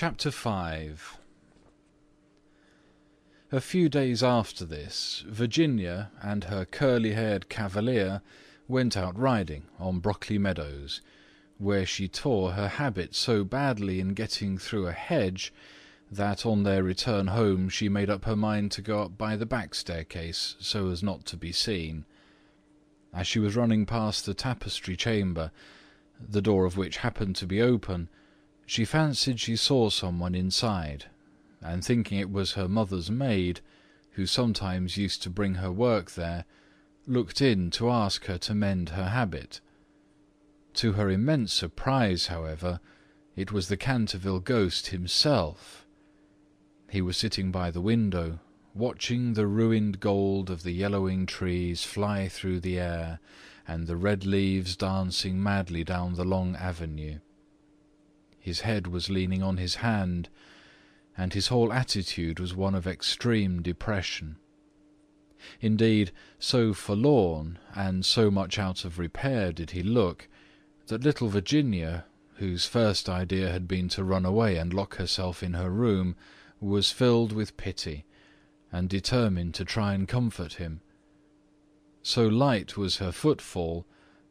Chapter V A few days after this, Virginia and her curly haired cavalier went out riding on Brockley Meadows, where she tore her habit so badly in getting through a hedge that on their return home she made up her mind to go up by the back staircase so as not to be seen. As she was running past the Tapestry Chamber, the door of which happened to be open, she fancied she saw someone inside, and thinking it was her mother's maid, who sometimes used to bring her work there, looked in to ask her to mend her habit. To her immense surprise, however, it was the Canterville ghost himself. He was sitting by the window, watching the ruined gold of the yellowing trees fly through the air, and the red leaves dancing madly down the long avenue. His head was leaning on his hand, and his whole attitude was one of extreme depression. Indeed, so forlorn and so much out of repair did he look, that little Virginia, whose first idea had been to run away and lock herself in her room, was filled with pity, and determined to try and comfort him. So light was her footfall,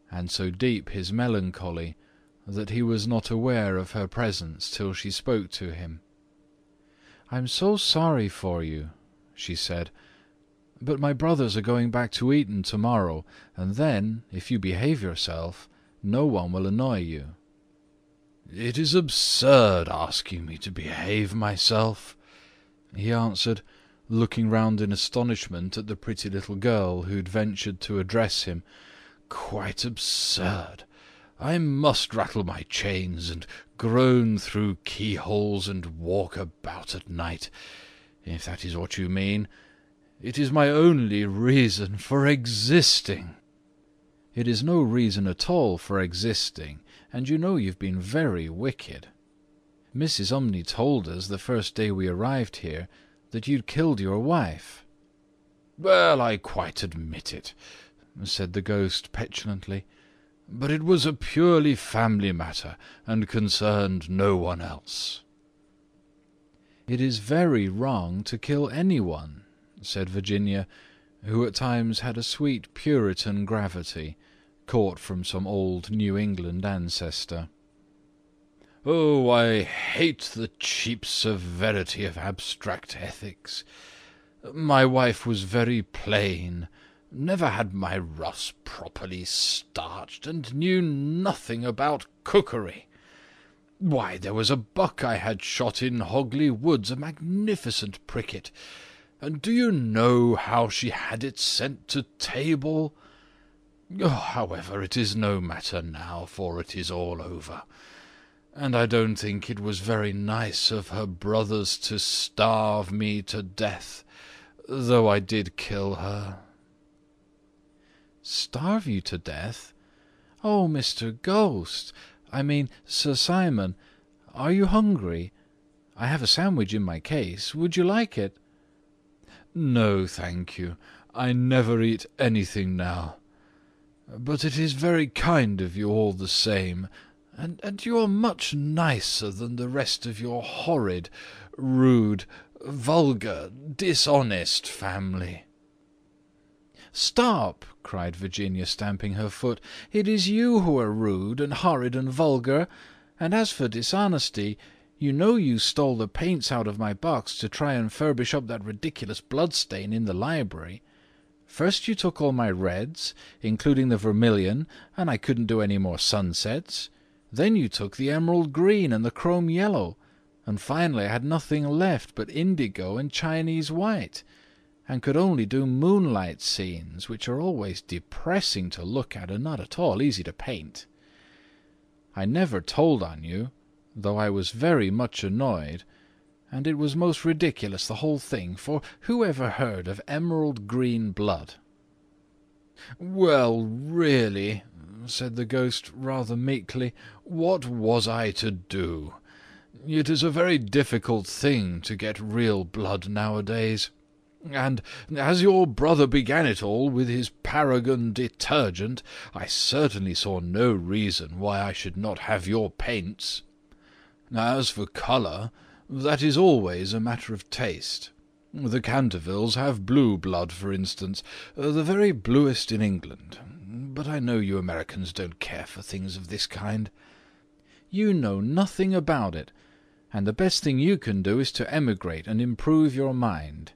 and so deep his melancholy, that he was not aware of her presence till she spoke to him. "I am so sorry for you," she said, "but my brothers are going back to Eton to morrow, and then, if you behave yourself, no one will annoy you." "It is absurd asking me to behave myself," he answered, looking round in astonishment at the pretty little girl who had ventured to address him. "Quite absurd. I must rattle my chains and groan through keyholes and walk about at night, if that is what you mean. It is my only reason for existing." "It is no reason at all for existing, and you know you've been very wicked. Mrs. Umney told us the first day we arrived here that you'd killed your wife." "Well, I quite admit it," said the ghost petulantly but it was a purely family matter, and concerned no one else." "It is very wrong to kill anyone," said Virginia, who at times had a sweet Puritan gravity, caught from some old New England ancestor. "Oh, I hate the cheap severity of abstract ethics. My wife was very plain never had my ruffs properly starched, and knew nothing about cookery. Why, there was a buck I had shot in Hogley Woods, a magnificent pricket, and do you know how she had it sent to table? Oh, however, it is no matter now, for it is all over. And I don't think it was very nice of her brothers to starve me to death, though I did kill her. Starve you to death? Oh, Mr. Ghost! I mean, Sir Simon, are you hungry? I have a sandwich in my case. Would you like it?" "No, thank you. I never eat anything now. But it is very kind of you all the same, and, and you are much nicer than the rest of your horrid, rude, vulgar, dishonest family." "Stop!" cried Virginia, stamping her foot. "It is you who are rude and horrid and vulgar; and as for dishonesty, you know you stole the paints out of my box to try and furbish up that ridiculous blood stain in the library. First you took all my reds, including the vermilion, and I couldn't do any more sunsets. Then you took the emerald green and the chrome yellow, and finally I had nothing left but indigo and Chinese white and could only do moonlight scenes, which are always depressing to look at and not at all easy to paint. I never told on you, though I was very much annoyed, and it was most ridiculous the whole thing, for who ever heard of emerald green blood?" "Well, really," said the ghost rather meekly, "what was I to do? It is a very difficult thing to get real blood nowadays. And as your brother began it all with his Paragon Detergent, I certainly saw no reason why I should not have your paints." As for colour, that is always a matter of taste. The Cantervilles have blue blood, for instance, the very bluest in England. But I know you Americans don't care for things of this kind." "You know nothing about it, and the best thing you can do is to emigrate and improve your mind.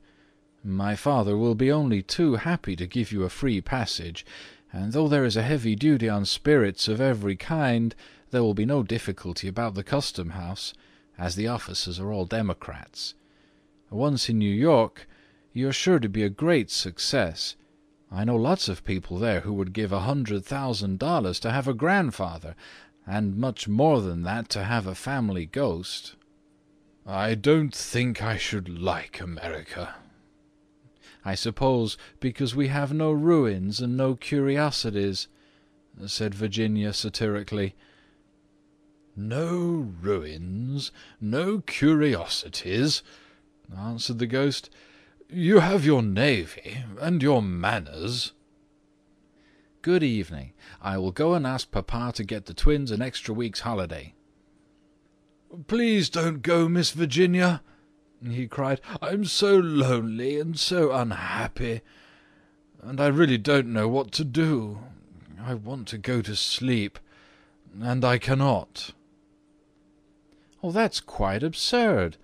My father will be only too happy to give you a free passage, and though there is a heavy duty on spirits of every kind, there will be no difficulty about the custom house, as the officers are all Democrats. Once in New York, you are sure to be a great success. I know lots of people there who would give a hundred thousand dollars to have a grandfather, and much more than that to have a family ghost." "I don't think I should like America." "I suppose because we have no ruins and no curiosities," said Virginia satirically. "No ruins, no curiosities!" answered the ghost. "You have your navy, and your manners." "Good evening. I will go and ask papa to get the twins an extra week's holiday." "Please don't go, Miss Virginia," he cried. "I'm so lonely and so unhappy, and I really don't know what to do. I want to go to sleep, and I cannot." "Oh, that's quite absurd.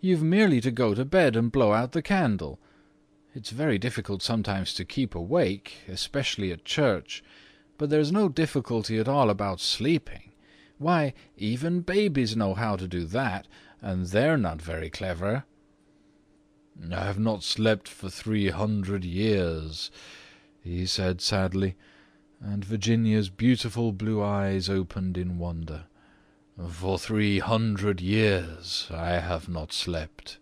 You've merely to go to bed and blow out the candle. It's very difficult sometimes to keep awake, especially at church, but there's no difficulty at all about sleeping. Why, even babies know how to do that, and they're not very clever." "I have not slept for three hundred years," he said sadly, and Virginia's beautiful blue eyes opened in wonder. For three hundred years I have not slept,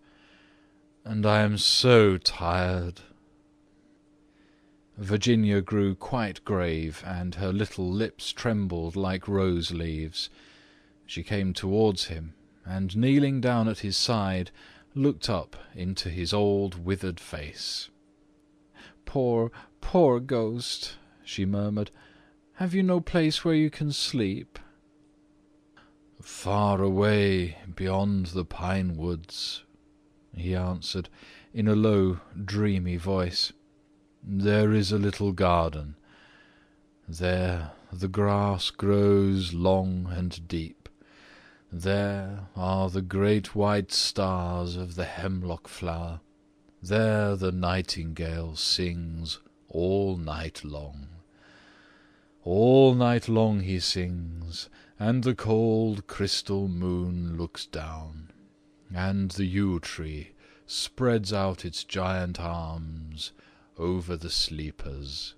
and I am so tired." Virginia grew quite grave, and her little lips trembled like rose leaves. She came towards him, and kneeling down at his side, looked up into his old withered face. "Poor, poor ghost!" she murmured. "Have you no place where you can sleep?" "Far away beyond the pine woods," he answered, in a low, dreamy voice, "there is a little garden. There the grass grows long and deep. There are the great white stars of the hemlock flower. There the nightingale sings all night long. All night long he sings and the cold crystal moon looks down, and the yew tree spreads out its giant arms over the sleepers."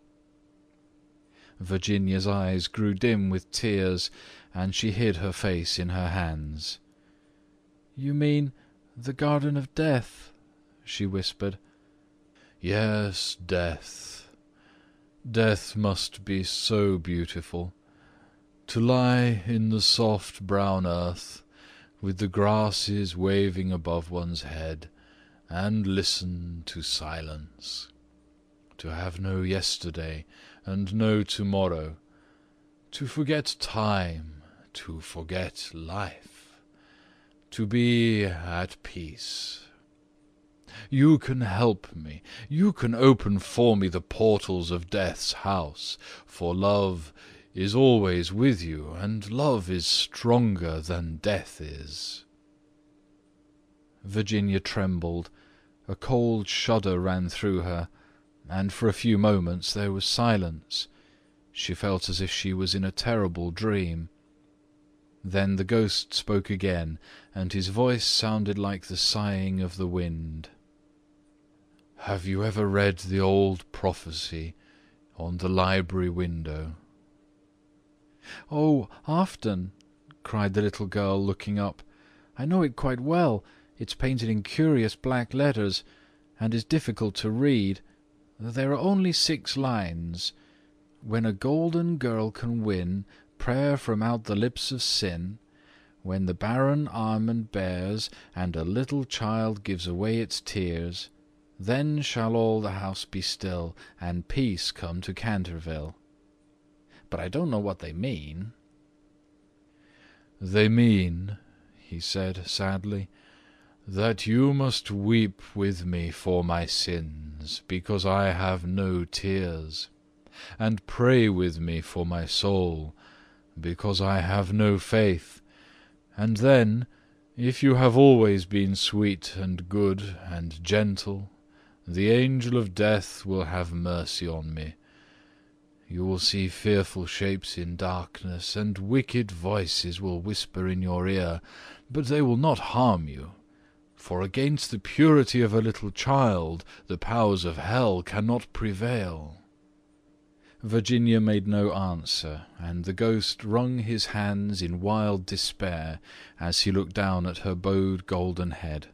Virginia's eyes grew dim with tears, and she hid her face in her hands. "You mean the Garden of Death?" she whispered. "Yes, death. Death must be so beautiful. To lie in the soft brown earth, with the grasses waving above one's head, and listen to silence. To have no yesterday and no tomorrow. To forget time, to forget life. To be at peace. You can help me. You can open for me the portals of death's house, for love is always with you, and love is stronger than death is." Virginia trembled. A cold shudder ran through her, and for a few moments there was silence. She felt as if she was in a terrible dream. Then the ghost spoke again, and his voice sounded like the sighing of the wind. "Have you ever read the old prophecy on the library window? "Oh, often!" cried the little girl, looking up. "I know it quite well. It's painted in curious black letters, and is difficult to read. There are only six lines: "When a golden girl can win Prayer from out the lips of sin; When the barren almond bears, And a little child gives away its tears, Then shall all the house be still, And peace come to Canterville but I don't know what they mean." "They mean," he said sadly, "that you must weep with me for my sins, because I have no tears, and pray with me for my soul, because I have no faith, and then, if you have always been sweet and good and gentle, the angel of death will have mercy on me. You will see fearful shapes in darkness, and wicked voices will whisper in your ear, but they will not harm you, for against the purity of a little child the powers of hell cannot prevail." Virginia made no answer, and the ghost wrung his hands in wild despair as he looked down at her bowed golden head.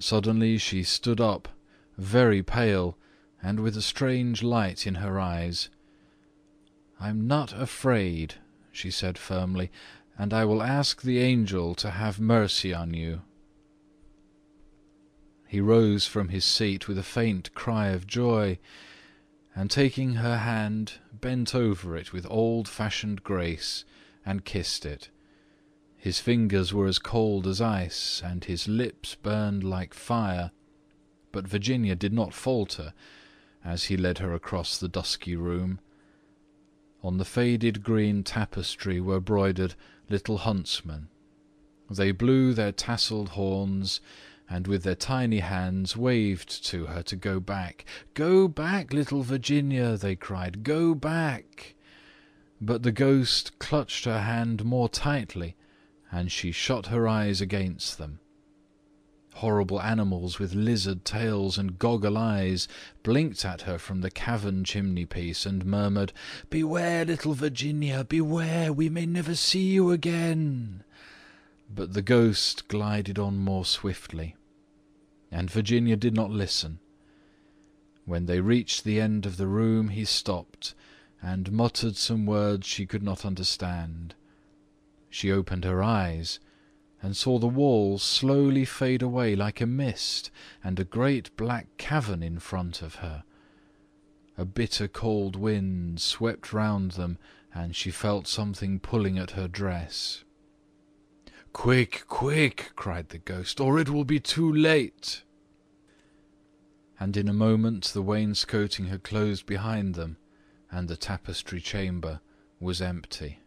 Suddenly she stood up, very pale, and with a strange light in her eyes. "I'm not afraid," she said firmly, "and I will ask the angel to have mercy on you." He rose from his seat with a faint cry of joy and taking her hand bent over it with old fashioned grace and kissed it. His fingers were as cold as ice, and his lips burned like fire, but Virginia did not falter as he led her across the dusky room. On the faded green tapestry were broidered little huntsmen. They blew their tasselled horns and with their tiny hands waved to her to go back. "Go back, little Virginia!" they cried. "Go back!" But the ghost clutched her hand more tightly, and she shut her eyes against them. Horrible animals with lizard tails and goggle eyes blinked at her from the cavern chimney-piece and murmured, "Beware, little Virginia, beware! We may never see you again." But the ghost glided on more swiftly and Virginia did not listen. When they reached the end of the room he stopped, and muttered some words she could not understand. She opened her eyes, and saw the walls slowly fade away like a mist, and a great black cavern in front of her. A bitter cold wind swept round them, and she felt something pulling at her dress. "Quick, quick!" cried the ghost, "or it will be too late!" And in a moment the wainscoting had closed behind them, and the tapestry chamber was empty.